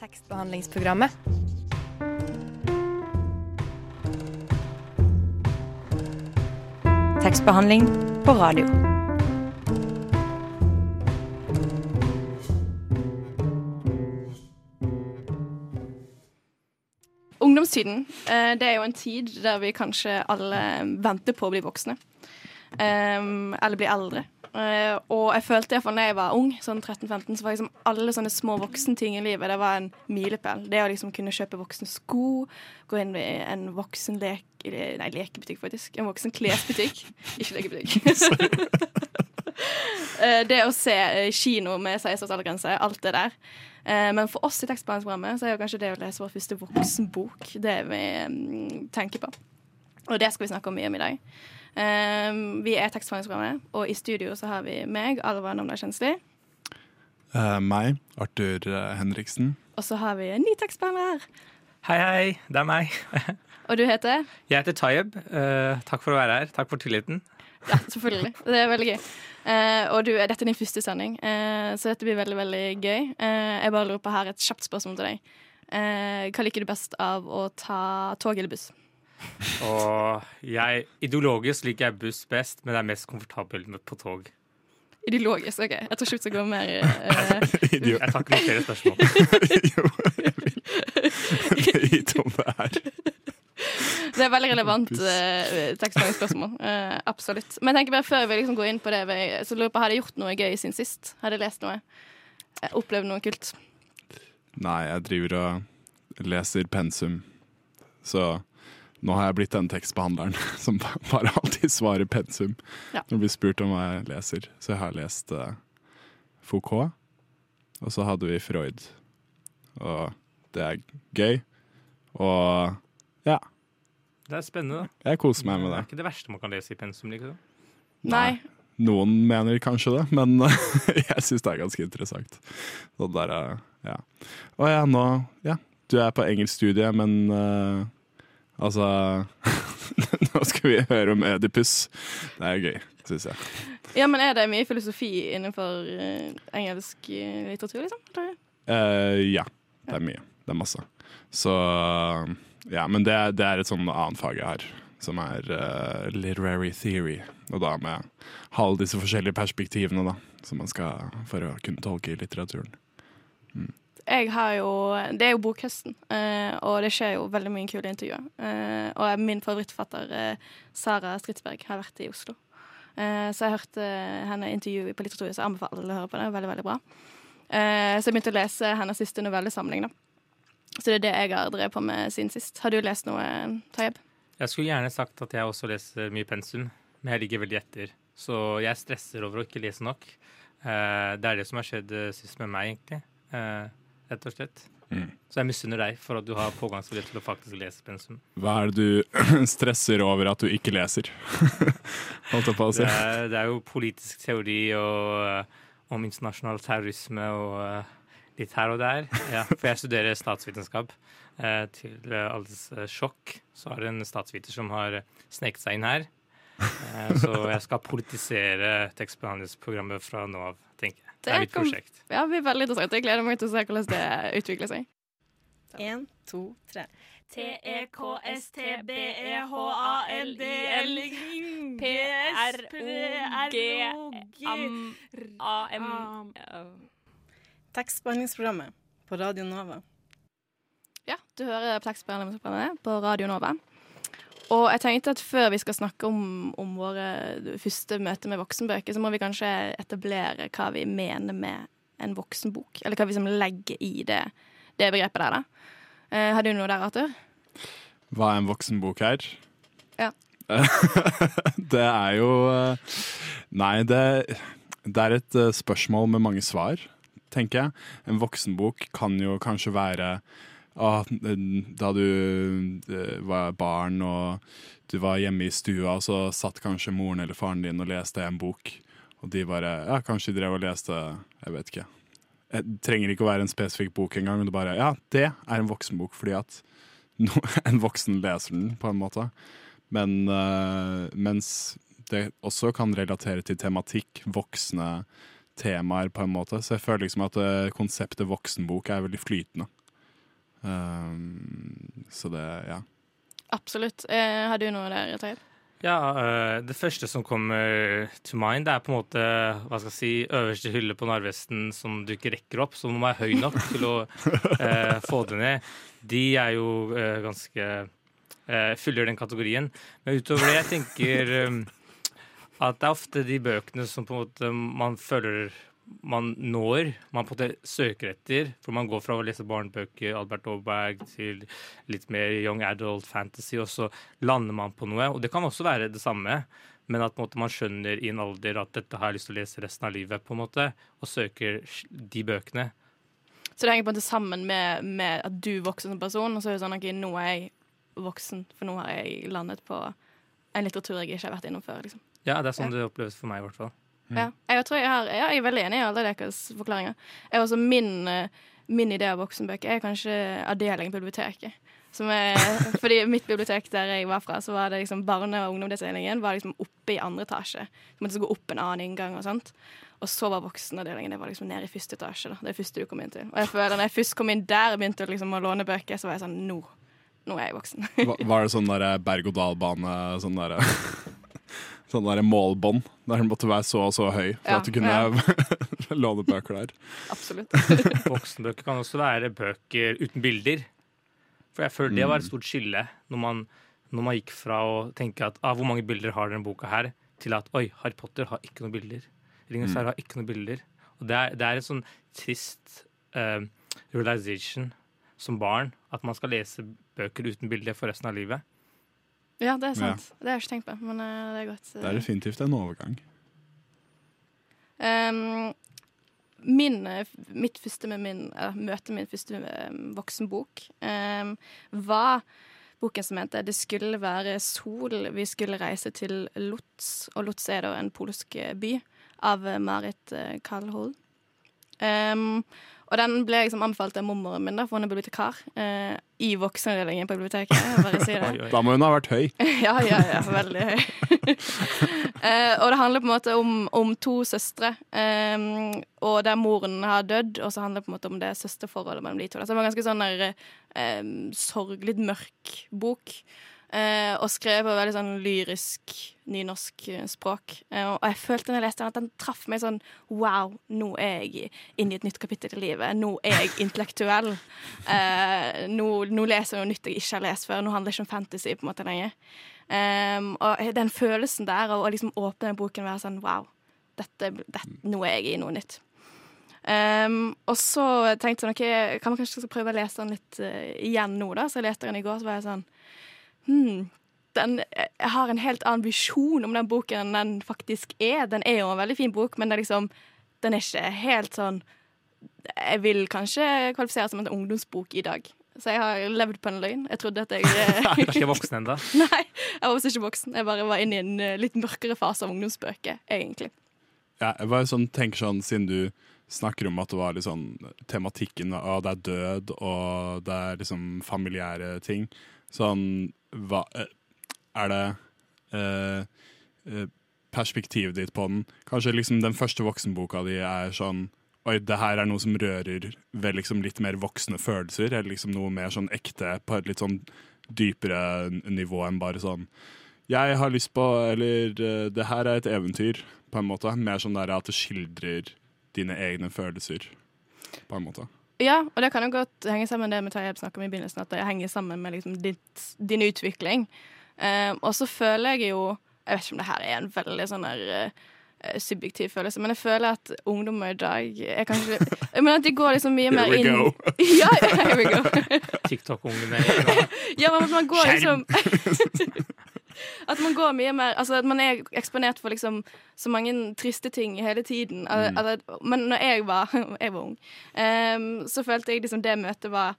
Tekstbehandlingsprogrammet. Tekstbehandling på radio. Ungdomstiden eh, det er jo en tid der vi kanskje alle venter på å bli voksne. Um, eller bli eldre. Eh, og jeg følte iallfall da jeg var ung, sånn 13-15, så var liksom alle sånne små voksenting i livet det var en milepæl. Det å liksom kunne kjøpe voksne sko, gå inn i en voksen lek... Nei, lekebutikk, faktisk. En voksen klesbutikk. Ikke lekebutikk. Eh, det å se eh, kino med 16 års aldersgrense, alt det der. Men for oss i tekstbehandlingsprogrammet så er jo kanskje det å lese vår første voksenbok det vi mm, tenker på. Og det skal vi snakke om mye om i dag. Vi er tekstbehandlingsprogrammet, og i studio så har vi meg, Alva Namdal Kjensli. Uh, meg, Arthur Henriksen. Og så har vi en ny tekstbehandler. Hei, hei. Det er meg. og du heter? Jeg heter Tayeb. Uh, takk for å være her. Takk for tilliten. Ja, selvfølgelig. Det er veldig gøy. Uh, og du, dette er din første sending, uh, så dette blir veldig veldig gøy. Uh, jeg bare lurer på her et kjapt spørsmål til deg. hva liker du best av å ta tog eller buss? Og jeg, Ideologisk liker jeg buss best, men det er mest komfortabelt på tog. Ideologisk, OK. Jeg tror ikke vi skal gå mer Jeg tar ikke noen flere spørsmål. jo, jeg vil vite om det er det er veldig relevant uh, tekstmeldingsspørsmål. Uh, absolutt. Men jeg tenker bare før vi liksom går inn på det, så lurer på, har jeg gjort noe gøy siden sist? Har jeg lest noe? Uh, opplevd noe kult? Nei, jeg driver og leser pensum. Så nå har jeg blitt den tekstbehandleren som bare alltid svarer pensum ja. når blir spurt om hva jeg leser. Så jeg har lest uh, Foucault, og så hadde vi Freud. Og det er gøy. Og ja. Det er spennende, da. Jeg koser meg med det. Det er ikke det verste man kan lese i pensum, liksom. Nei. Noen mener kanskje det, men jeg syns det er ganske interessant. Så der, ja. Å ja, nå Ja, du er på engelskstudiet, men uh, altså Nå skal vi høre om Ødipus. Det er gøy, syns jeg. Ja, men er det mye filosofi innenfor uh, engelsk uh, litteratur, liksom? ja, det er mye. Det er masse. Så ja, men det, det er et sånn annet fag jeg har, som er uh, literary theory. Og da med alle disse forskjellige perspektivene da, som man skal for å kunne tolke i litteraturen. Mm. Jeg har jo, Det er jo bokhøsten, uh, og det skjer jo veldig mye kule intervjuer. Uh, og min favorittforfatter, Sara Stridsberg, har vært i Oslo. så jeg hørte henne intervjue på Litteraturhuset. Anbefaler alle å høre på det. Veldig, veldig bra. så jeg begynte å lese hennes siste novellesamling. da. Så det er det jeg har drevet på med siden sist. Har du lest noe, Tayeb? Jeg skulle gjerne sagt at jeg også leser mye pensum, men jeg ligger veldig etter. Så jeg stresser over å ikke lese nok. Det er det som har skjedd sist med meg, egentlig. Rett og slett. Mm. Så jeg misunner deg for at du har pågangsvilje til å faktisk lese pensum. Hva er det du stresser over at du ikke leser? Holdt jeg på å si. Det er, det er jo politisk teori og om internasjonal terrorisme og litt her og der. Ja, for jeg studerer statsvitenskap. Eh, til eh, alles eh, sjokk så er det en statsviter som har sneket seg inn her. Eh, så jeg skal politisere tekstbehandlingsprogrammet fra nå av, tenker jeg. Det er mitt prosjekt. Ja, det blir veldig interessant. Jeg gleder meg til å se hvordan det utvikler seg. En, to, tre. T-E-K-S-T-B-E-H-A-L-D-L P-R-O-G-A-M Tekstbehandlingsprogrammet på Radio Nova. Ja, du hører tekstbehandlingsprogrammet på Radio Nova. Og jeg tenkte at før vi skal snakke om, om våre første møte med voksenbøker, så må vi kanskje etablere hva vi mener med en voksenbok. Eller hva vi som legger i det, det begrepet der, da. Eh, har du noe der, Arthur? Hva er en voksenbok her? Ja. det er jo eh, Nei, det, det er et eh, spørsmål med mange svar tenker jeg. En voksenbok kan jo kanskje være ah, da du eh, var barn og du var hjemme i stua, og så satt kanskje moren eller faren din og leste en bok, og de bare Ja, kanskje de drev og leste Jeg vet ikke. Det trenger ikke å være en spesifikk bok engang, men du bare Ja, det er en voksenbok fordi at no, en voksen leser den, på en måte. Men uh, mens det også kan relatere til tematikk, voksne temaer, på en måte. Så jeg føler liksom at uh, konseptet voksenbok er veldig flytende. Um, så det, ja. Absolutt. Eh, har du noe der, Taib? Ja, uh, Det første som kommer to mind, det er på en måte hva skal jeg si, øverste hylle på Narvesten som du ikke rekker opp, som må være høy nok til å uh, få det ned. De er jo uh, ganske uh, fyller den kategorien. Men utover det, jeg tenker um, at det er ofte de bøkene som på en måte man føler man når, man søker etter. For man går fra å lese barnebøker, Albert Aaberg, til litt mer young adult fantasy, og så lander man på noe. Og det kan også være det samme, men at måte, man skjønner i en alder at dette har jeg lyst til å lese resten av livet, på en måte, og søker de bøkene. Så det henger på en måte sammen med, med at du vokser som person, og så er det sånn at nå er jeg voksen, for nå har jeg landet på en litteratur jeg ikke har vært innom før. liksom. Ja, det er sånn det oppleves for meg, i hvert fall. Ja. Jeg, tror jeg, har, ja, jeg er veldig enig i alle deres forklaringer. Jeg også, min, eh, min idé av voksenbøker er kanskje avdeling på biblioteket. Som er, fordi mitt bibliotek der jeg var fra, så var det liksom barne- og ungdomsavdelingen var liksom oppe i andre etasje. Så måtte gå opp en annen inngang og sånt. Og så var voksenavdelingen det var liksom nede i første etasje. da, Det første du kom inn til. Og jeg føler når jeg først kom inn der og begynte liksom å låne bøker, så var jeg sånn Nå, nå er jeg voksen. Var, var det sånn der berg-og-dal-bane, sånn derre Sånn der målbånd, der den måtte være så og så høy for Ja, at du kunne låne bøker der. Absolutt. Voksenbøker kan også være bøker uten bilder. For jeg føler det var et stort skille når man, når man gikk fra å tenke at ah, hvor mange bilder har denne boka her, til at oi, Harry Potter har ikke noen bilder. Ringenes herre har ikke noen bilder. Og det er, det er en sånn trist uh, realization som barn at man skal lese bøker uten bilder for resten av livet. Ja, det er sant. Det har jeg ikke tenkt på, men eh, det er godt. Det er definitivt en overgang. Um, min, eh, mitt første med min, eller, møte med min første eh, voksenbok um, var boken som heter 'Det skulle være sol'. Vi skulle reise til Lutz, og Lutz er da en polsk eh, by, av Marit Kalhol. Um, og den ble liksom anbefalt av mormoren min, da, for hun er bibliotekar. Eh, I voksenavdelingen på biblioteket. Si. Da må hun ha vært høy. ja, ja, ja. Veldig høy. eh, og det handler på en måte om, om to søstre, eh, og der moren har dødd, og så handler det på en måte om det søsterforholdet mellom de to. Så det var en ganske sånn der, eh, sorg, litt mørk bok. Eh, og skrevet på veldig sånn lyrisk nynorsk eh, språk. Eh, og jeg følte når jeg leste den, at den traff meg sånn Wow, nå er jeg inne i et nytt kapittel i livet. Nå er jeg intellektuell. Eh, nå, nå, leser jeg noe nytt jeg ikke har lest før. Nå handler det ikke om fantasy på en måte lenger. Um, og den følelsen der av å liksom åpne den boken og være sånn Wow, dette, dette, nå er jeg i noe nytt. Um, og så tenkte jeg ok, kan man kanskje prøve å lese den litt uh, igjen nå, da. Så jeg leste den i går, så var jeg sånn hmm, den, jeg har en helt annen visjon om den boken enn den faktisk er. Den er jo en veldig fin bok, men liksom, den er ikke helt sånn Jeg vil kanskje kvalifisere som en ungdomsbok i dag. Så jeg har levd på en løgn. Jeg trodde at jeg Du er ikke voksen ennå? Nei, jeg var også ikke voksen. Jeg bare var inne i en eh, litt mørkere fase av ungdomsbøker, egentlig. Ja, jeg bare sånn, tenker sånn, Siden du snakker om at det var litt sånn tematikken av det er død og det er liksom familiære ting. Sånn hva, eh, Er det eh, eh, perspektivet ditt på den? Kanskje liksom den første voksenboka di er sånn Oi, det her er noe som rører ved liksom litt mer voksne følelser, eller liksom noe mer sånn ekte på et litt sånn dypere nivå enn bare sånn Jeg har lyst på Eller eh, det her er et eventyr, på en måte. Mer sånn der at det skildrer dine egne følelser, på en måte. Ja, og det kan jo godt henge sammen med det vi Tayyab snakket om i begynnelsen, at det henger sammen med liksom ditt, din utvikling. Um, og så føler jeg jo Jeg vet ikke om det her er en veldig sånn der uh, subjektiv følelse, men jeg føler at ungdommer i dag er kanskje Jeg mener at de går liksom mye mer inn ja, here we go. TikTok-ungene. Ja, men man går liksom At man går mye mer Altså at man er eksponert for liksom så mange triste ting hele tiden. Mm. al- men når jeg var, jeg var ung, um, så følte jeg liksom det møtet var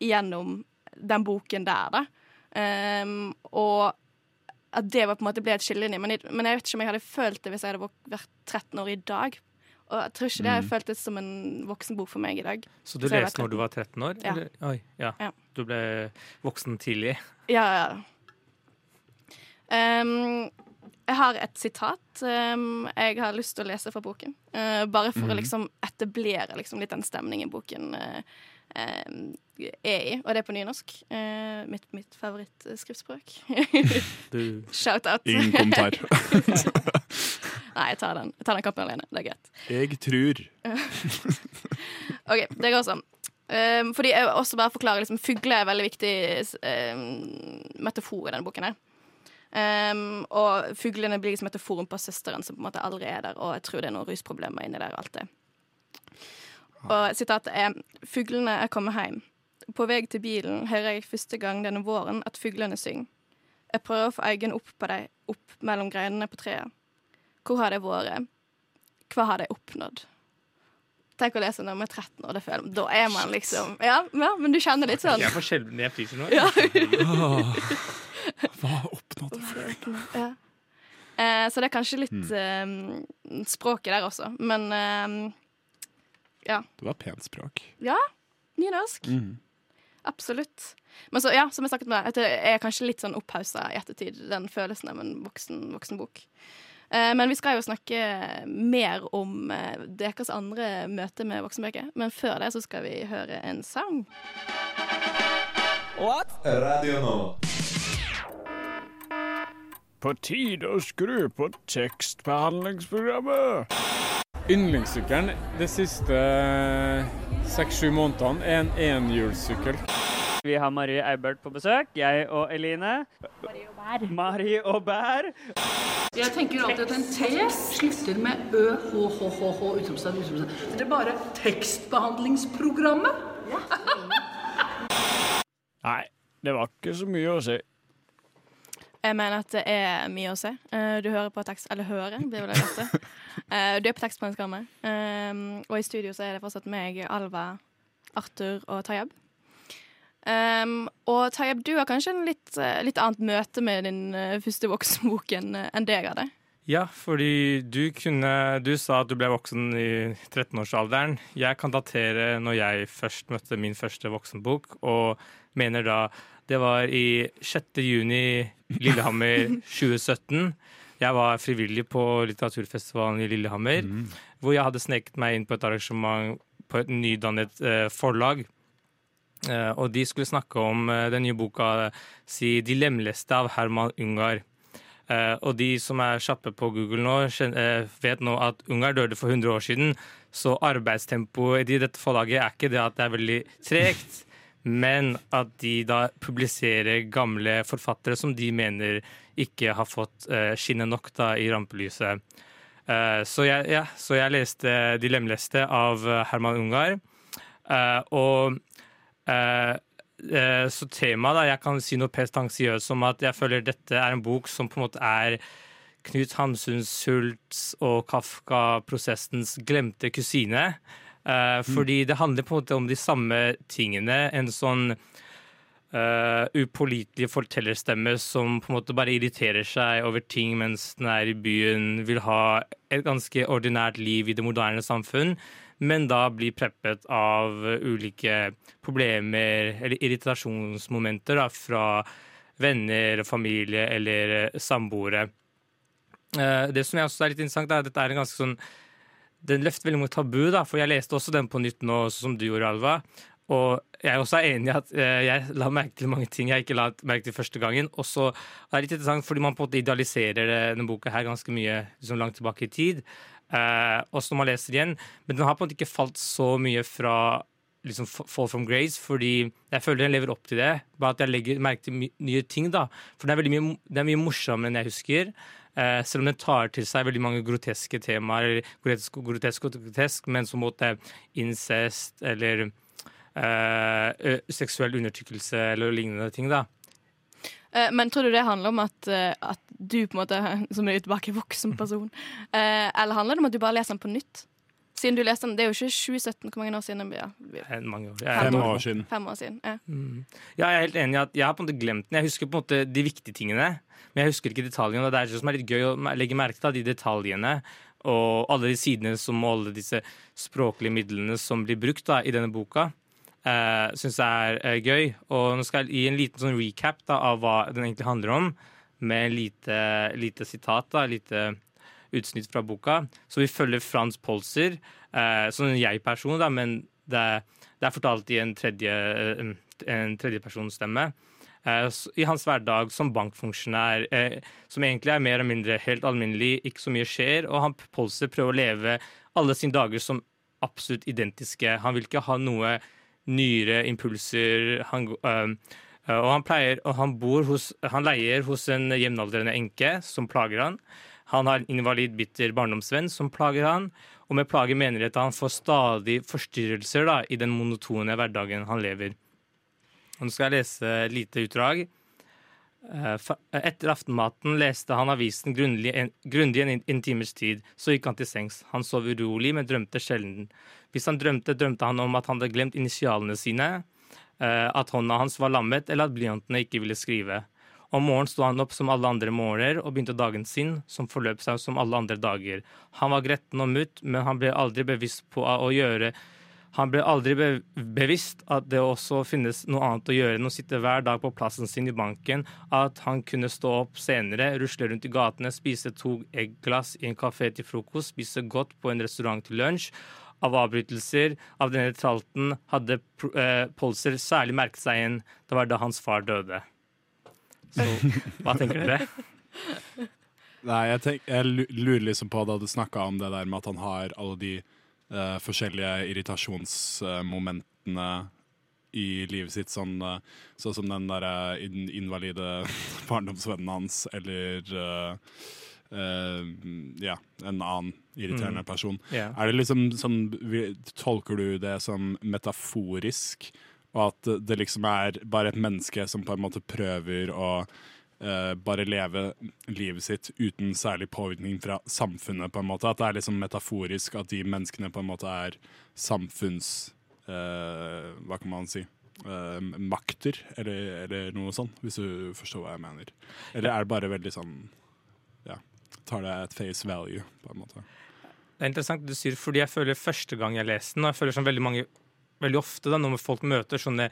gjennom den boken der, da. Um, og at det var på en måte ble et skillelinje. Men, jeg- men jeg vet ikke om jeg hadde følt det hvis jeg hadde vært 13 år i dag. Og jeg tror ikke det hadde føltes som en voksenbok for meg i dag. Så du leste når du var 13 år? Ja. Eller? Oi, ja. Ja. Du ble voksen tidlig? Ja, ja. Ehm, jeg har et sitat um, jeg har lyst til å lese fra boken. Uh, bare for å liksom etablere liksom, litt den stemningen boken uh, um, er i. Og det er på nynorsk. Uh, mitt mitt favorittskriftspråk. Shout-out. Ingen kommentar. Nei, jeg tar den Jeg tar den kampen alene. Det er greit. Jeg tror OK, det går sånn. Um, fordi jeg også bare forklare liksom, Fugler er en veldig viktig um, metafor i denne boken. her um, Og fuglene blir liksom metaforen på søsteren som på en måte aldri er der, og jeg tror det er noen rusproblemer inni der. Og alt det Og sitatet er Fuglene er kommet hjem. På vei til bilen hører jeg første gang denne våren at fuglene synger. Jeg prøver å få øynene opp på dem, opp mellom greinene på treet. Hvor har de vært? Hva har de oppnådd? Tenk å lese når man er 13 år. Det føler, da er man liksom ja, ja, men du kjenner litt sånn Jeg får sjelden jeg fryser nå. Ja. Hva fuglen? ja. Eh, så det er kanskje litt eh, språket der også. Men eh, Det var pent språk. nynorsk. Mm. Absolutt. Men så, ja, som jeg snakket med, deg, er kanskje litt sånn opphausa i ettertid, den følelsen av en voksen, voksen bok. Eh, men vi skal jo snakke mer om eh, deres andre møte med voksenbøker. Men før det så skal vi høre en sang. What? Radio Nova. På tide å skru på tekstbehandlingsprogrammet. Yndlingssykkelen de siste seks-sju månedene er en enhjulssykkel. Vi har Marie Eibert på besøk. Jeg og Eline. Marie og Bær. Marie og Bær. Jeg tenker alltid at en T slutter med ø, h, h, h, h, utropstegn, utropstegn. Det er bare tekstbehandlingsprogrammet. Nei, det var ikke så mye å si. Jeg mener at det er mye å se. Eh, Du hører på tekst Eller hører, det er vel det rette. Eh, Du er på tekstprogrammet. Um, Og i studio så er det fortsatt meg, Alva, Arthur og Tayeb. Um, og Tayeb, du har kanskje en litt, eh, litt annet møte med din første voksenbok enn deg hadde. Ja, fordi du kunne Du sa at du ble voksen i 13-årsalderen. Jeg kan datere når jeg først møtte min første voksenbok, og mener da det var i 6. juni Lillehammer 2017. Jeg var frivillig på litteraturfestivalen i Lillehammer, hvor jeg hadde sneket meg inn på et arrangement på et nydannet eh, forlag. Eh, og de skulle snakke om eh, den nye boka si 'De lemleste' av Herman Ungar. Eh, og de som er kjappe på Google nå, kjen- eh, vet nå at Ungar døde for 100 år siden. Så arbeidstempoet i dette forlaget er ikke det at det er veldig tregt, men at de da publiserer gamle forfattere som de mener ikke har fått uh, skinne nok da i rampelyset. Uh, så, jeg, ja, så jeg leste 'De lemleste' av eh, Herman Ungar. Uh, og eh, eh, så temaet, da, jeg kan si noe prestansiøst om at jeg føler dette er en bok som på en måte er Knut Hamsuns Sults og Kafka-prosessens glemte kusine. Eh, fordi det handler på en måte om de samme tingene. En sånn uh, upålitelig fortellerstemme som på en måte bare irriterer seg over ting mens den er i byen, vil ha et ganske ordinært liv i det moderne samfunn, men da blir preppet av ulike problemer eller irritasjonsmomenter da, fra venner, familie eller eh, samboere. Uh, Det som jeg også er litt interessant, er at dette er en ganske sånn Den løfter veldig mot tabu, da, for jeg leste også den på nytt nå, sånn som du gjorde, Alva. Og jeg er også enig i at eh, jeg la merke til mange ting jeg ikke la merke til første gangen. Og så er det litt interessant fordi man på en måte idealiserer denne boka her ganske mye liksom langt tilbake i tid. Eh, også når man leser igjen. Men den har på en måte ikke falt så mye fra liksom Fall from Grace, fordi jeg føler den lever opp til det. Bare at jeg legger merke til nye ting, da. For det er, mye, det er mye morsommere enn jeg husker. Eh, selv om den tar til seg veldig mange groteske temaer, grotesk grotesk, og grotesk men som måte incest eller eh, seksuell undertrykkelse eller lignende ting, da. Eh, Men tror du det handler om at, eh, at du på en måte, som er tilbake voksen person, eh, eller handler det om at du bare leser den på nytt? Siden du leste den, Det er jo ikke 2017, hvor mange år siden? Ja, Eh, Mange år. Fem Fem år. år siden. fem år siden. Ja. Mm. Ja, jeg er helt enig i at jeg har på en måte glemt den. Jeg husker på en måte de viktige tingene, men jeg husker ikke detaljene. Og det er det som er litt gøy å legge merke til, de detaljene og alle de sidene som og alle disse språklige midlene som blir brukt da, i denne boka. Uh, Syns jeg er uh, gøy. Og nå skal jeg gi en liten sånn recap da, av hva den egentlig handler om. med lite, lite sitat, da, lite utsnitt fra boka. Så vi følger Frans Polser, eh, som en jeg-person, men det, det, er fortalt i en, tredje, eh, en. Eh, I hans hverdag som bankfunksjonær, eh, som egentlig er mer eller mindre helt alminnelig, ikke så mye skjer, og han Polser prøver å leve alle sine dager som absolutt identiske. Han vil ikke ha noe nyere impulser. Han, øh, og han, pleier, og han, hos, han leier hos en jevnaldrende enke som plager han. Han har en invalid, bitter barndomsvenn som plager han. Og med plager mener de at han får stadig forstyrrelser da, i den monotone hverdagen han lever. Nå skal jeg lese et lite utdrag. Eh, etter aftenmaten leste han avisen grundig en, grundig en, en timers tid. Så gikk han til sengs. Han sov urolig, men drømte sjelden. Hvis han drømte, drømte han om at han hadde glemt initialene sine, eh, at hånda hans var lammet, eller at blyantene ikke ville skrive. Om morgenen sto han opp som alle andre morgener og begynte dagen sin, som forløp seg som alle andre dager. Han var gretten og mutt, men han ble aldri bevisst på å gjøre han ble aldri bevisst at det også finnes noe annet å gjøre enn å sitte hver dag på plassen sin i banken, at han kunne stå opp senere, rusle rundt i gatene, spise to eggglass i en kafé til frokost, spise godt på en restaurant til lunsj. Av avbrytelser av denne tralten hadde eh, Polser særlig merket seg igjen. Det var da hans far døde. Så hva tenker dere? Nei, jeg, tenk, jeg lurer liksom på da du snakka om det der med at han har alle de uh, forskjellige irritasjonsmomentene i livet sitt, sånn, uh, sånn som den derre in invalide barndomsvennen hans, eller uh, ja, en annen irriterende mm. person. Yeah. Er det liksom sånn Tolker du det som metaforisk, og at det liksom er bare et menneske som på en måte prøver å uh, bare leve livet sitt uten særlig påvirkning fra samfunnet, på en måte. At det er liksom metaforisk at de menneskene på en måte er samfunns... Uh, hva kan man si? Uh, makter, eller, eller, noe sånt, hvis du forstår hva jeg mener. Eller er det bare veldig sånn Ja, tar det et face value, på en måte. Det er interessant du sier, fordi jeg føler første gang jeg leste den, og jeg føler som veldig mange veldig ofte da, når folk møter sånne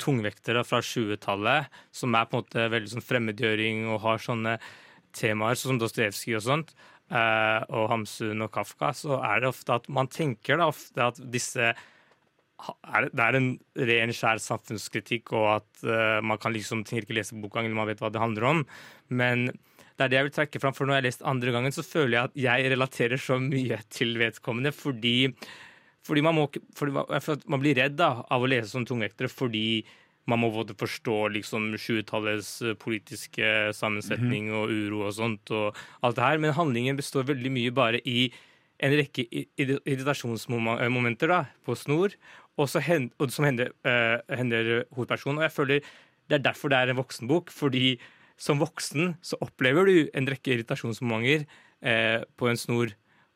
tungvektere fra 20-tallet, som er på en måte veldig sånn fremmedgjøring og har sånne temaer sånn som Dostojevskij og sånt, uh, og Hamsun og Kafka, så er det ofte at man tenker da ofte at disse er det, er en ren, skjær samfunnskritikk, og at uh, man kan liksom ikke lese boka eller man vet hva det handler om. Men det er det jeg vil trekke fram, for når jeg har lest andre gangen, så føler jeg at jeg relaterer så mye til vedkommende fordi fordi man, må, fordi man blir redd da, av å lese som tungvektere fordi man må forstå liksom 20-tallets eh, politiske sammensetning mhm. og uro og sånt. og alt det her, Men handlingen består veldig mye bare i en rekke irritasjonsmomenter da, på snor, og, hen, og som hender, uh, hender hovedpersonen. Og jeg føler det er derfor det er en voksenbok. fordi som voksen så opplever du en rekke irritasjonsmomenter uh, på en snor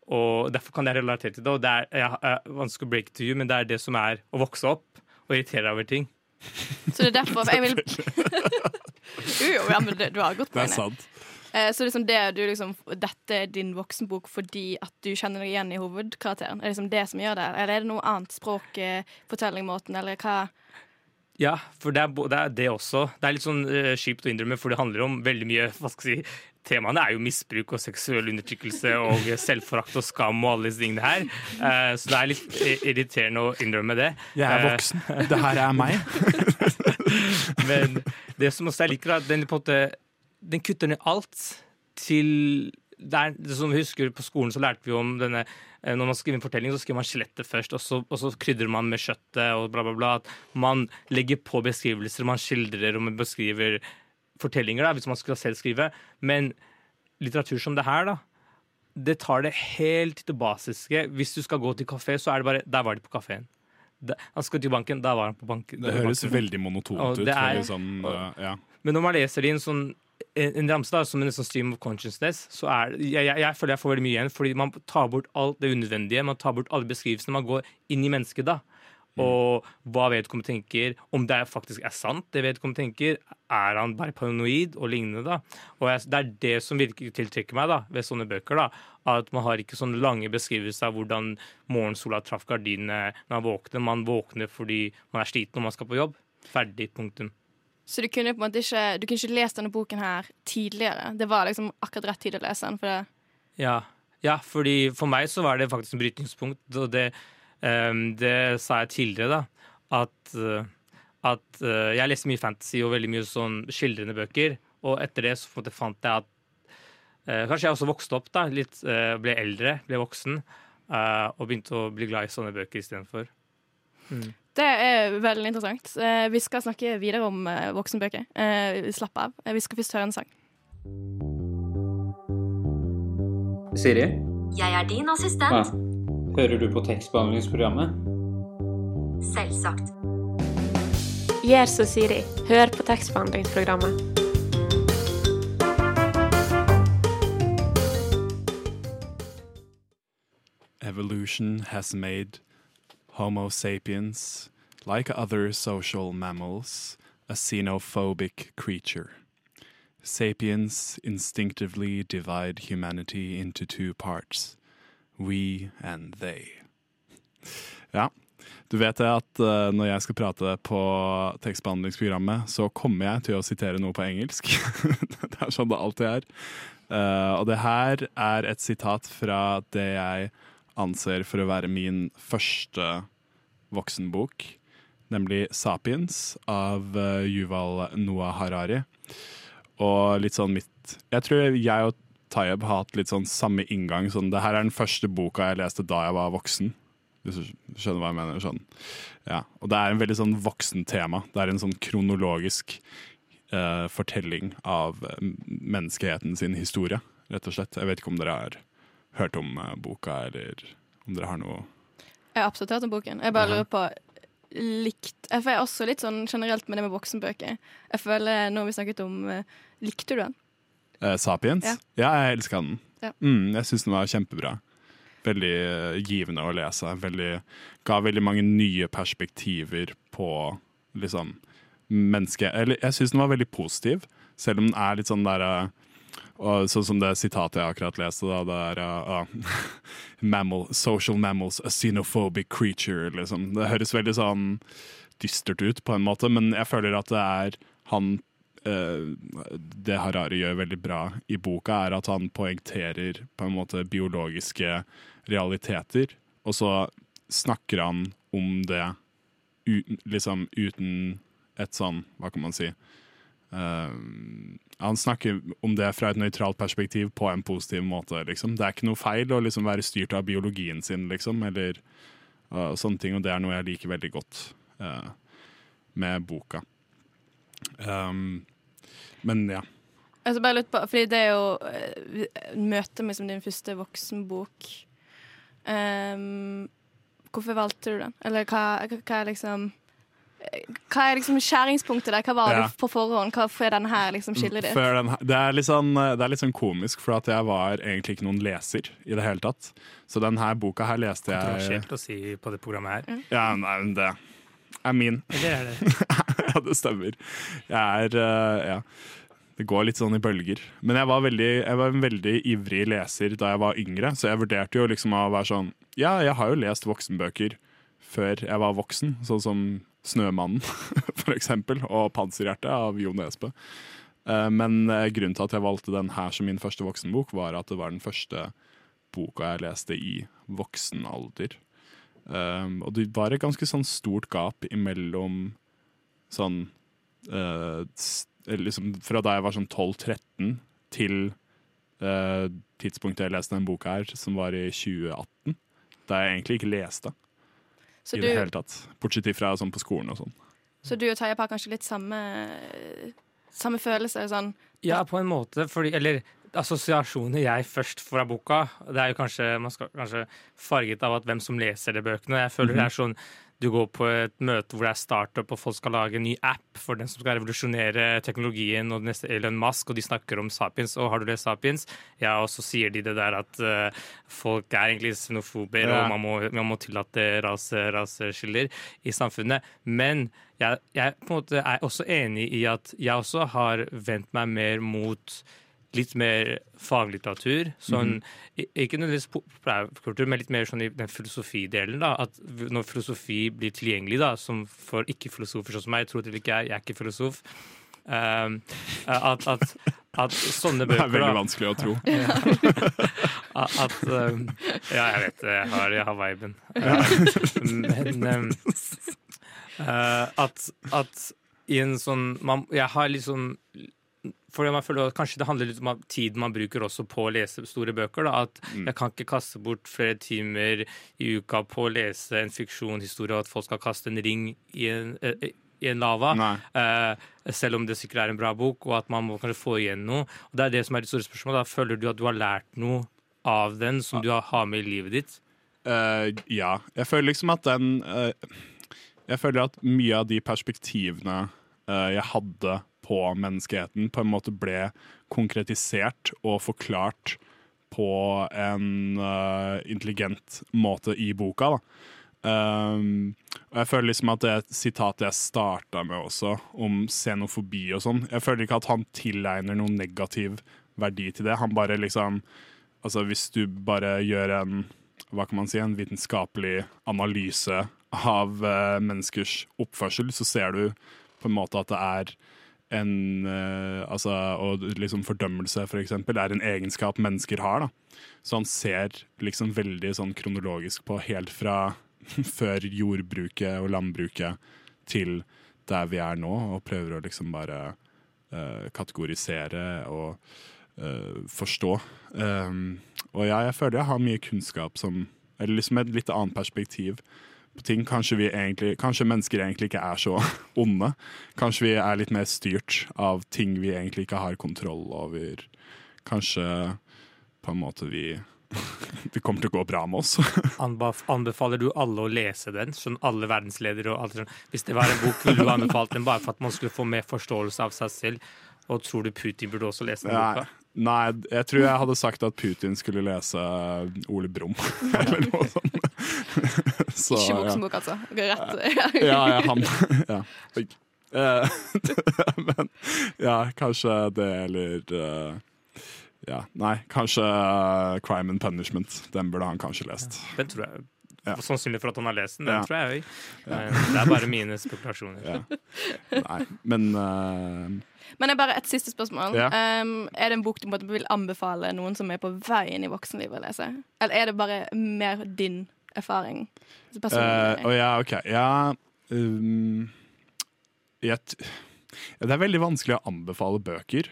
og Derfor kan jeg relatere til det. og Det er, jeg, jeg, vanskelig å break to you, men det er det som er å vokse opp og irritere deg over ting. Så det er derfor jeg vil Jo, ja, men det, du har godt poeng. Det er sant. Eh, så liksom det du liksom, dette er din voksenbok fordi at du kjenner deg igjen i hovedkarakteren? Er det liksom det som gjør det, eller er det noe annet? Språk, fortellingmåten, eller hva? Ja, for det er, det er, det også. Det er litt sånn uh, kjipt å innrømme, for det handler om veldig mye hva skal jeg si, Temaene er jo misbruk og seksuell undertrykkelse og selvforakt og skam og alle disse tingene her. Uh, så det er litt irriterende å innrømme det. Jeg er voksen. Uh, det her er meg. Men det som også jeg liker, er at den, den kutter ned alt til det som vi husker På skolen så lærte vi om denne eh, Når man skriver en fortelling, så skriver man skjelettet først, og så, og så, krydrer man med kjøttet og bla, bla, bla. At man legger på beskrivelser, man skildrer og man beskriver fortellinger, da, hvis man skal selv skrive. Men litteratur som det her, da, det tar det helt til det basiske. Hvis du skal gå til kafé, så er det bare Der var de på kafeen. Han skal til banken, der var han på banken. Det høres banken. veldig monotont ut. Er, sånn, og, ja. Men når man leser det i en sånn en ramse da, som en sånn stream of consciousness, så er jeg, jeg, jeg, føler jeg får veldig mye igjen. Fordi man tar bort alt det unødvendige. Man tar bort alle beskrivelsene. Man går inn i mennesket da. Mm. Og hva vedkommende tenker. Om det faktisk er sant, det vedkommende tenker. Er han bare paranoid og lignende, da? Og jeg, det er det som virkelig tiltrekker meg da, ved sånne bøker. da, At man har ikke sånne lange beskrivelser av hvordan morgensola traff gardinene når man våkner. Man våkner fordi man er sliten når man skal på jobb. Ferdig. Punktum. Så du kunne på en måte ikke Du kunne ikke lest denne boken her tidligere? Det var liksom akkurat rett tid å lese den? For det Ja. ja, fordi for meg så var det faktisk en brytningspunkt, og det, um, det sa jeg tidligere, da. At, eh, at uh, jeg leste mye fantasy og veldig mye sånn skildrende bøker, og etter det så på en måte fant jeg at uh, Kanskje jeg også vokste opp, da. Litt, uh, ble eldre, ble voksen, og begynte å bli glad i sånne bøker istedenfor. Mm. Det er veldig interessant. Eh, vi skal snakke videre om eh, voksenbøker. Eh, slapp av. Vi skal først høre en sang. Siri, Jeg er din ja. assistent. hører du på tekstbehandlingsprogrammet? Selvsagt. Gjør som Siri. Hør på tekstbehandlingsprogrammet. Evolution has made Homo sapiens, like other social mammals, a xenophobic creature. Sapiens instinctively divide humanity into two parts we and they. Ja, du vet det at uh, når jeg skal prate på tekstbehandlingsprogrammet, så kommer jeg til å sitere noe på engelsk. det er sånn det alltid er. Uh, og det her er et sitat fra det jeg anser for å være min første voksenbok, nemlig 'Sapiens' av eh, Yuval Noah Harari. Og litt sånn mitt Jeg tror jeg og Tayeb har hatt litt sånn samme inngang. Sånn, det her er den første boka jeg leste da jeg var voksen. Hvis du skjønner hva jeg mener. Sånn. Ja. Og det er en veldig sånn voksen tema. Det er en sånn kronologisk eh, fortelling av eh, menneskeheten sin historie, rett og slett. Jeg vet ikke om dere har hørt om eh, boka, eller om dere har noe Jeg har absolutt hørt om boken. Jeg bare lurer på likt Jeg er også litt sånn generelt med det med voksenbøker. Jeg føler, Nå har vi snakket om eh, Likte du den? Eh, Sapiens? Ja. Ja, jeg elska den. Ja. Mm, jeg syns den var kjempebra. Veldig eh, givende å lese. Veldig, ga veldig mange nye perspektiver på liksom mennesket Eller jeg syns den var veldig positiv, selv om den er litt sånn der eh, og Sånn som det sitatet jeg akkurat leste, da, det er uh, uh, mammal, Social mammals, a xenophobic creature, liksom. Det høres veldig sånn dystert ut på en måte, men jeg føler at det er han eh, det Harari gjør veldig bra i boka, er at han poengterer på en måte biologiske realiteter, og så snakker han om det liksom uten et sånn, hva kan man si Eh, Han snakker om det fra et nøytralt perspektiv på en positiv måte. Liksom. Det er ikke noe feil å liksom være styrt av biologien sin, liksom, eller uh, sånne ting, og det er noe jeg liker veldig godt uh, med boka. Um, men ja. Altså bare litt på, fordi det er jo møte med som din første voksenbok. Um, hvorfor valgte du den? Eller hva, hva er liksom hva er liksom skjæringspunktet der? Hva var Ja. det på forhånd? Hva er denne her liksom skillet ditt? Før den, det, er litt sånn, det er litt sånn komisk, for at jeg var egentlig ikke noen leser i det hele tatt. Så denne boka her leste jeg Kontroversielt å si på det programmet her. Ja, nei, men det er min. Det er det ja, det stemmer. Jeg er eh, Ja. Det går litt sånn i bølger. Men jeg var, veldig, jeg var en veldig ivrig leser da jeg var yngre, så jeg vurderte jo liksom å være sånn Ja, jeg har jo lest voksenbøker før jeg var voksen, sånn som 'Snømannen', for eksempel, og 'Panserhjerte' av Jo Nesbø. Eh, Men eh, grunnen til at jeg valgte den her som min første voksenbok, var at det var den første boka jeg leste i voksen alder. Um, og det var et ganske sånn stort gap imellom sånn eh, liksom Fra da jeg var sånn 12-13 til eh, tidspunktet jeg leste den boka her, som var i 2018. Da jeg egentlig ikke leste Så i du, det hele tatt. Bortsett fra sånn på skolen og sånn. så du og Tayep har kanskje litt samme, samme følelse? Sånn Ja, på en måte. Fordi, eller assosiasjoner jeg først får av boka, det er jo kanskje, man skal, kanskje farget av at hvem som leser de bøkene. Jeg føler Mhm. det er sånn du går på et møte hvor det er startup og folk skal lage en ny app for den som skal revolusjonere teknologien, og neste Elon Musk, og de snakker om Sapiens. Og har du lest Sapiens? Ja, og så sier de det der at uh, folk er egentlig xenofober, Ja. og man må, man må tillate rase, raseskiller i samfunnet. Men jeg, jeg er også enig i at jeg også har vendt meg mer mot litt mer faglitteratur. Sånn, i- Ikke nødvendigvis populærkultur, men litt mer sånn i den filosofidelen. da, At når filosofi blir tilgjengelig, da, som for ikke-filosofer sånn som meg, tror det ikke jeg, jeg er ikke filosof um, at, at, at sånne Det er veldig vanskelig å tro. At, um, ja, jeg vet det. Jeg har, jeg har viben. Ja. Men um, uh, at, at i en sånn man, Jeg har liksom fordi man føler at Kanskje det handler litt om tiden man bruker også på å lese store bøker. Da. At jeg kan ikke kaste bort flere timer i uka på å lese en fiksjonshistorie, og at folk skal kaste en ring i en, eh, i en lava. Eh, selv om det sikkert er en bra bok, og at man må kanskje få igjen noe. Og Det er det som er det store spørsmålet. Da føler du at du har lært noe av den som du har- med i livet ditt? Uh, ja. Jeg føler liksom at den uh, Jeg føler at mye av de perspektivene eh, jeg hadde på menneskeheten, på en måte ble konkretisert og forklart på en uh, intelligent måte i boka. Um, og jeg føler liksom at det sitatet jeg starta med også, om xenofobi og sånn Jeg føler ikke at han tilegner noen negativ verdi til det. Han bare liksom Altså hvis du bare gjør en hva kan man si, en vitenskapelig analyse av uh, menneskers oppførsel, så ser du på en måte at det er en eh, Altså, og liksom fordømmelse, for eksempel, er en egenskap mennesker har, da. Så han ser liksom veldig sånn kronologisk på helt fra før jordbruket og landbruket til der vi er nå, og prøver å liksom bare uh, kategorisere og uh, forstå. Um, og ja, jeg føler jeg har mye kunnskap som Eller liksom et litt annet perspektiv på ting. Kanskje, vi egentlig, kanskje mennesker egentlig ikke er så onde. Kanskje vi er litt mer styrt av ting vi egentlig ikke har kontroll over. Kanskje på en måte vi Det kommer til å gå bra med oss. Anbefaler du alle å lese den? Sånn alle verdensledere og alt sånt. Hvis det var en bok, ville du anbefalt den bare for at man skulle få mer forståelse av seg selv? Og tror du Putin burde også lese den boka? Nei, jeg tror jeg hadde sagt at Putin skulle lese Ole Brumm, eller noe sånt. Så, Ikke ja. voksenbok, altså. Gå rett. Ja, ja, han ja. Eh, Men ja, kanskje det, eller eh, Ja, nei, kanskje eh, Crime and Punishment. Den burde han kanskje lest. Den tror jeg Ja. Sannsynlig for at han har lest den. Den Ja. tror jeg òg. Ja. Det er bare mine spekulasjoner. Ja. Nei, men uh... Men det er bare et siste spørsmål. Ja. Um, er det en bok du måtte, vil anbefale noen som er på vei inn i voksenlivet å lese? Eller er det bare mer din erfaring? Uh? Eh, ja, OK. Ja um, jeg, t- Det er veldig vanskelig å anbefale bøker.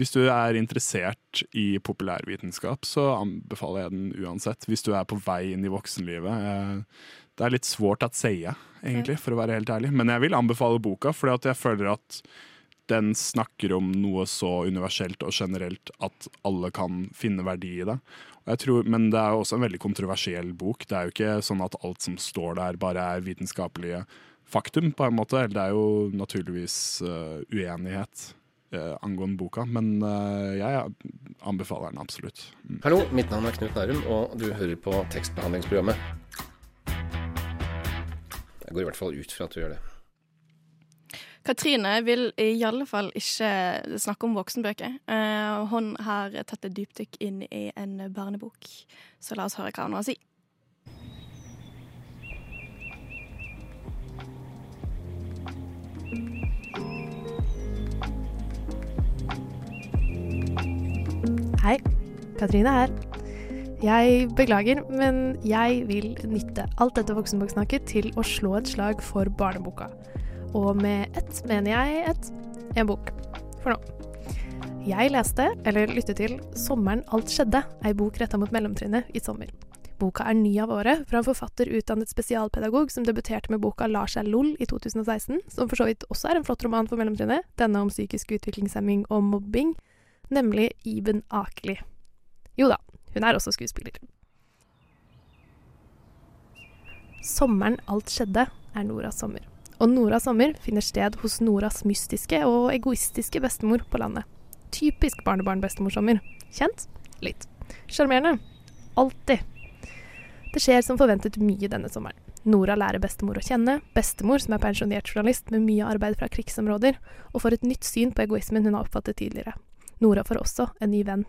Hvis du er interessert i populærvitenskap, så anbefaler jeg den uansett. Hvis du er på vei inn i voksenlivet. Eh, det er litt svårt å si, egentlig, for å være helt ærlig. Men jeg vil anbefale boka, for jeg føler at den snakker om noe så universelt og generelt at alle kan finne verdi i det. Tror, men det er jo også en veldig kontroversiell bok. Det er jo ikke sånn at alt som står der, bare er vitenskapelige faktum, på en måte. Det er jo naturligvis uh, uenighet eh, angående boka, men eh, jeg anbefaler den absolutt. Mm. Hallo, mitt navn er Knut Nærum, og du hører på tekstbehandlingsprogrammet. Jeg går i hvert fall ut fra at du gjør det. Katrine vil i alle fall ikke snakke om voksenbøker. Eh, hun har tatt et dypdykk inn i en barnebok, så la oss høre hva hun har å si. Hei, Katrine her. Jeg beklager, men jeg vil nytte alt dette voksenboksnakket til å slå et slag for barneboka. Og med ett mener jeg ett en bok. For nå. Jeg leste, eller lyttet til, 'Sommeren alt skjedde', ei bok retta mot mellomtrinnet i sommer. Boka er ny av året fra en forfatter utdannet spesialpedagog som debuterte med boka 'Lars er lol' i 2016, som for så vidt også er en flott roman for mellomtrinnet, denne om psykisk utviklingshemming og mobbing, nemlig Iben Akeli. Jo da, hun er også skuespiller. Sommeren alt skjedde er Noras sommer. Og Noras sommer finner sted hos Noras mystiske og egoistiske bestemor på landet. Typisk barnebarn-bestemorsommer. Kjent? Litt. Sjarmerende? Alltid. Det skjer som forventet mye denne sommeren. Nora lærer bestemor å kjenne, bestemor som er pensjonert journalist med mye arbeid fra krigsområder, og får et nytt syn på egoismen hun har oppfattet tidligere. Nora får også en ny venn.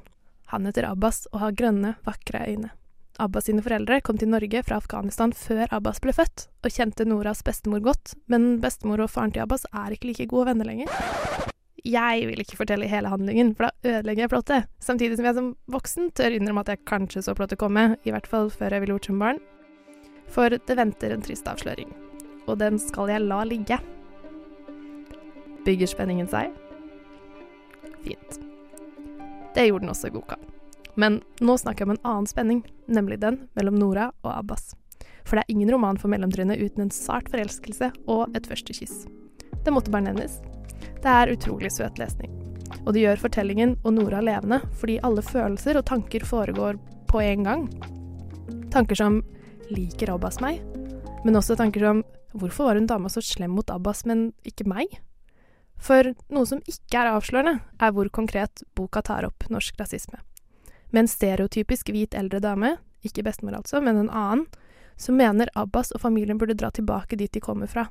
Han heter Abbas og har grønne, vakre øyne. Abbas sine foreldre kom til Norge fra Afghanistan før Abbas ble født, og kjente Noras bestemor godt, men bestemor og faren til Abbas er ikke like gode venner lenger. Jeg vil ikke fortelle hele handlingen, for da ødelegger jeg plottet, samtidig som jeg som voksen tør innrømme at jeg kanskje så plottet komme, i hvert fall før jeg ville gjort som barn. For det venter en trist avsløring, og den skal jeg la ligge. Bygger spenningen seg? Fint. Det gjorde den også i boka. Men nå snakker jeg om en annen spenning, nemlig den mellom Nora og Abbas. For det er ingen roman for mellomtrinnet uten en sart forelskelse og et første kyss. Det måtte bare nevnes. Det er utrolig søt lesning. Og det gjør fortellingen og Nora levende, fordi alle følelser og tanker foregår på en gang. Tanker som liker Abbas meg? Men også tanker som hvorfor var hun dama så slem mot Abbas, men ikke meg? For noe som ikke er avslørende, er hvor konkret boka tar opp norsk rasisme. Med en stereotypisk hvit eldre dame, ikke bestemor altså, men en annen, som mener Abbas og familien burde dra tilbake dit de kommer fra.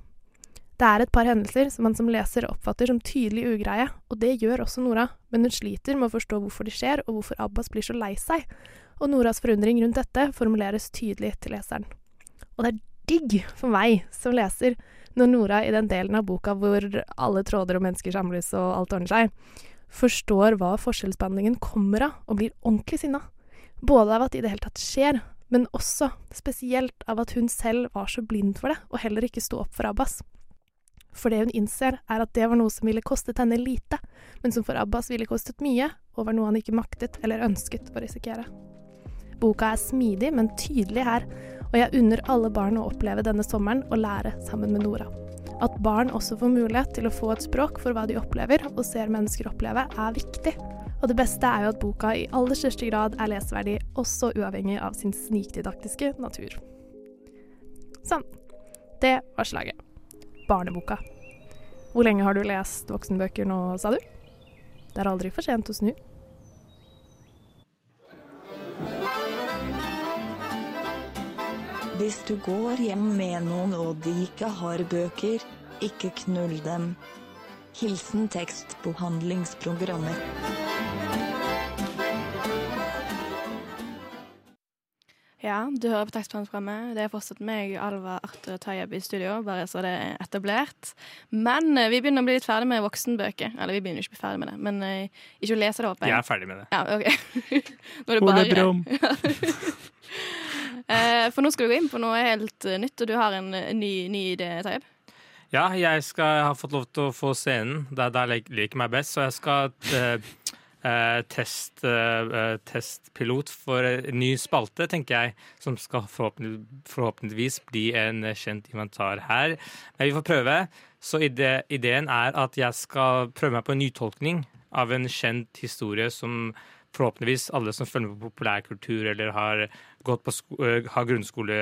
Det er et par hendelser som man som leser oppfatter som tydelig ugreie, og det gjør også Nora, men hun sliter med å forstå hvorfor de skjer, og hvorfor Abbas blir så lei seg, og Noras forundring rundt dette formuleres tydelig til leseren. Og det er digg for meg som leser når Nora i den delen av boka hvor alle tråder og mennesker samles og alt ordner seg, forstår hva forskjellsbehandlingen kommer av, og blir ordentlig sinna. Både av at det i det hele tatt skjer, men også spesielt av at hun selv var så blind for det, og heller ikke sto opp for Abbas. For det hun innser, er at det var noe som ville kostet henne lite, men som for Abbas ville kostet mye, og var noe han ikke maktet eller ønsket å risikere. Boka er smidig, men tydelig her, og jeg unner alle barn å oppleve denne sommeren og lære sammen med Nora. At barn også får mulighet til å få et språk for hva de opplever og ser mennesker oppleve, er viktig. Og det beste er jo at boka i aller største grad er leseverdig, også uavhengig av sin snikdidaktiske natur. Sånn. Det var slaget. Barneboka. Hvor lenge har du lest voksenbøker nå, sa du? Det er aldri for sent å snu. Hvis du går hjem med noen og de ikke har bøker, ikke knull dem. Hilsen tekstbehandlingsprogrammet. Ja, du hører på tekstbehandlingsprogrammet. Det er fortsatt meg, Alva Arthur Tayeb i studio, bare så det er etablert. Men eh, vi begynner å bli litt ferdig med voksenbøker. Eller vi begynner ikke å bli ferdig med det, men eh, ikke å lese det, håper jeg. Jeg er ferdig med det. Ja, ok. nå er det Ole bare Brumm. Eh, For nå skal du gå inn på noe helt eh, nytt, og du har en eh, ny, ny idé, Tayeb. Ja, jeg skal jeg har fått lov til å få scenen. Der, er der liker meg best. Så jeg skal eh, test, eh, testpilot for en ny spalte, tenker jeg. Som skal forhåpentlig, forhåpentligvis bli en kjent inventar her. Men vi får prøve. Så ide, ideen er at jeg skal prøve meg på en nytolkning av en kjent historie som forhåpentligvis alle som følger med på populærkultur eller har gått på eh, har grunnskole,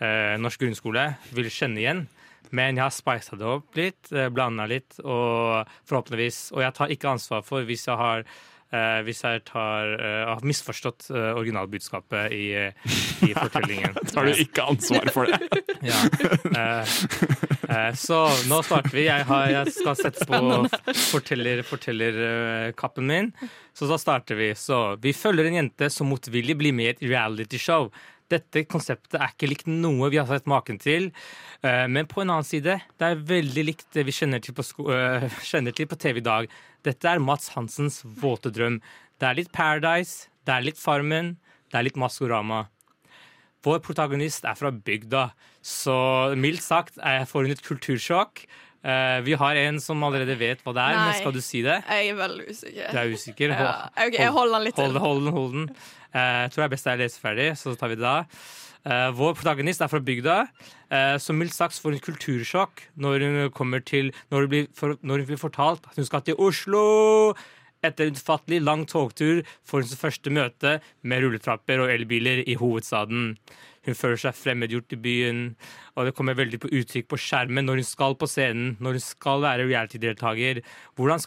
eh, norsk grunnskole, vil kjenne igjen. Men jeg har spisa det opp litt, eh, blanda litt, og forhåpentligvis Og jeg tar ikke ansvar for hvis jeg har hvis jeg tar, eh, har misforstått eh, originalbudskapet i, eh, i fortellingen. Tar du ikke ansvar for det? Ja. Eh, eh, så nå starter vi. Jeg, har, jeg skal sette på forteller, fortellerkappen min. Så da starter vi. Så vi følger en jente som motvillig blir med i et realityshow. Dette konseptet er ikke likt noe vi har sett maken til. Eh, Men på en annen side, det er veldig likt det vi kjenner til på, eh, kjenner til på TV i dag. Dette er Mats Hansens våte drøm. Det er litt Paradise, det er litt Farmen, det er litt Maskorama. Vår protagonist er fra bygda, så mildt sagt er får hun et kultursjokk. Eh, vi har en som allerede vet hva det er, men skal du si det? Jeg er veldig usikker. Du er usikker? Ja. Ok, jeg holder den litt Hold til. den, hold den, hold den. Eh, Jeg tror det er best jeg leser ferdig, så tar vi det da. Uh, vår protagonist er fra bygda, eh, som mildt sagt får en kultursjokk når hun kommer til Når hun blir, for, når hun blir fortalt at hun skal til Oslo. Etter en utfattelig lang togtur får hun sitt første møte med rulletrapper og elbiler i hovedstaden. Hun føler seg fremmedgjort i byen, og det kommer veldig på uttrykk på skjermen når hun skal på scenen, når hun skal være reality-deltaker. Hvordan,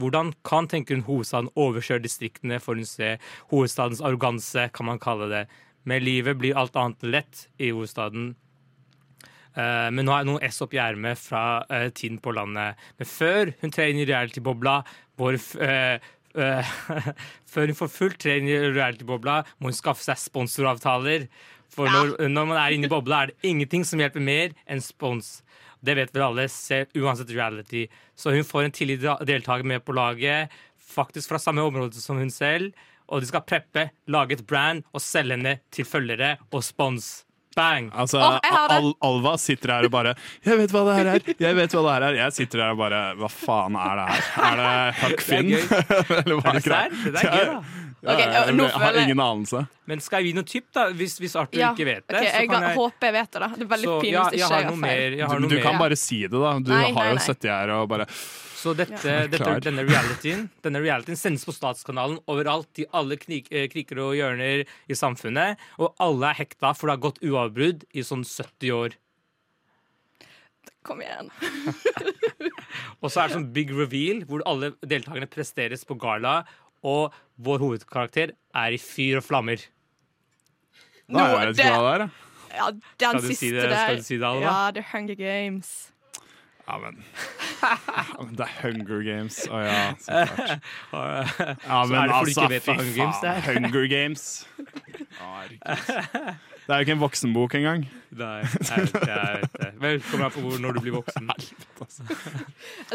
hvordan kan tenker hun hovedstaden overkjøre distriktene for hun se hovedstadens arroganse, kan man kalle det. Med livet blir alt annet lett i hovedstaden. Uh, men nå er det noen S opp i ermet fra uh, tiden på landet. Men før hun trer inn i reality-bobla, hvor uh, før hun får fullt tre i reality-bobla, må hun skaffe seg sponsoravtaler. For når, når man er inne i bobla, er det ingenting som hjelper mer enn spons. Det vet vel alle, se, uansett reality. Så hun får en tidlig deltaker med på laget, faktisk fra samme område som hun selv. Og de skal preppe, lage et brand og selge henne til følgere og spons. Bang! Altså, det. Al Alva sitter her og bare 'Jeg vet hva det her er!' Jeg vet hva det her er Jeg sitter her og bare 'Hva faen er det her?' Er det Huck Finn? Det er gøy. Eller hva Er det greia? Det er gøy, da. Ja, okay, jeg, jeg har ingen anelse. Men skal jeg gi noe tipp, da? Hvis, hvis Arthur Ja, ikke vet det, ok, så jeg, kan jeg håper jeg vet det, da. Det er veldig Så, pinlig hvis ja, ikke jeg har noe feil. mer. Jeg har Du, noe du mer. kan bare si det, da. Du Nei, har nei, jo sittet her og bare Så dette, Ja. dette, denne, realityen, denne realityen sendes på Statskanalen overalt i alle knik, eh, kriker og hjørner i samfunnet. Og alle er hekta, for det har gått uavbrudd i sånn 70 år. Kom igjen. Og så er det sånn big reveal, hvor alle deltakerne presteres på gala. Og vår hovedkarakter er i fyr og flammer. Nå, ikke det der. Ja, den Skal du siste si det- der. skal du si det, Alva? Ja, The Hunger Games. Ja, men Det er Hunger Games. Å ja, så klart. Ja, Så men fordi altså, du ikke vet fy Hunger Games faen. er? Hunger Games. Det er jo ikke en voksenbok engang. Nei, jeg vet det. Velkommen her på hvor- når du blir voksen.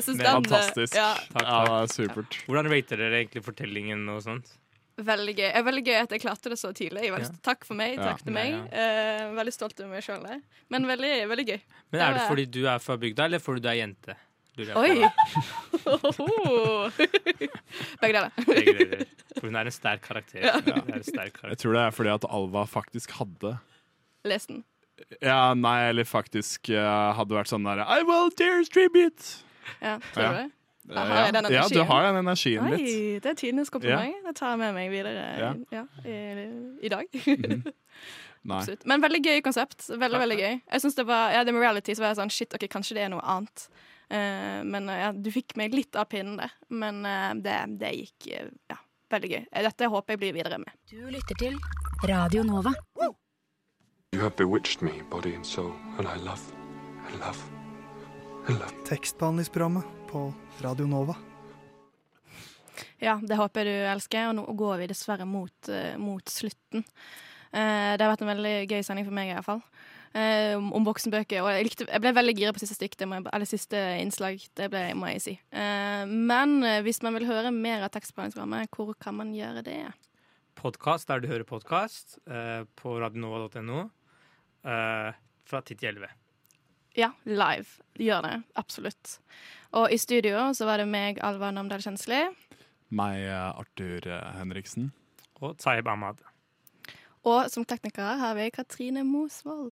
Fantastisk. Ja, Takk, takk. Ja, supert. Hvordan rater dere egentlig fortellingen og sånt? Veldig gøy. Jeg er veldig gøy at jeg klarte det så tidlig. Jeg veldig, Takk for meg. Ja. Takk til meg. Ja, Eh, veldig stolt over meg sjøl. Men veldig, veldig gøy. Men Er det fordi du er fra bygda, eller fordi du er jente? Oi! Begge deler. For hun er en sterk karakter. Ja. Er en sterk karakter. Jeg tror det er fordi at Alva faktisk hadde Lest den. Ja, nei, eller faktisk uh, hadde vært sånn der I will tears tribute! Ja, tror Ja. du det? Eh, Jeg har den ja, ja, du har den energien Oi, litt. det er tidenes kompliment. Det tar jeg med meg videre Ja. ja, i, i dag. Nei. Absolutt. Men veldig gøy konsept. Veldig, veldig gøy. Jeg synes det var, ja, det med reality så var jeg sånn Shit, ok, kanskje det er noe annet. Uh, men eh, ja, du fikk meg litt av pinnen der. Men uh, det, det gikk uh, ja, veldig gøy. Eh, Dette håper jeg blir videre med. Du lytter til Radio Nova. You have bewitched me, body and soul, and I love, I love, I love. Tekstbehandlingsprogrammet på Radio Nova. Ja, det håper jeg du elsker. Og nå går vi dessverre mot, eh, mot slutten. Eh, det har vært en veldig gøy sending for meg, i hvert fall. Eh, om, om voksenbøker. Og jeg, likte, jeg ble veldig gira på siste jeg, eller siste innslag. Det ble, må jeg si. Eh, men hvis man vil høre mer av tekstbehandlingsprogrammet, hvor kan man gjøre det? Podkast der du hører podkast, eh, på radionova.no. Eh, fra 10 til 11. Ja, live. Gjør det. Absolutt. Og i studio så var det meg, Alva Namdal Kjensli. Meg, eh, Arthur eh, Henriksen. Og Taib Ahmad. Og som tekniker har vi Katrine Mosvold.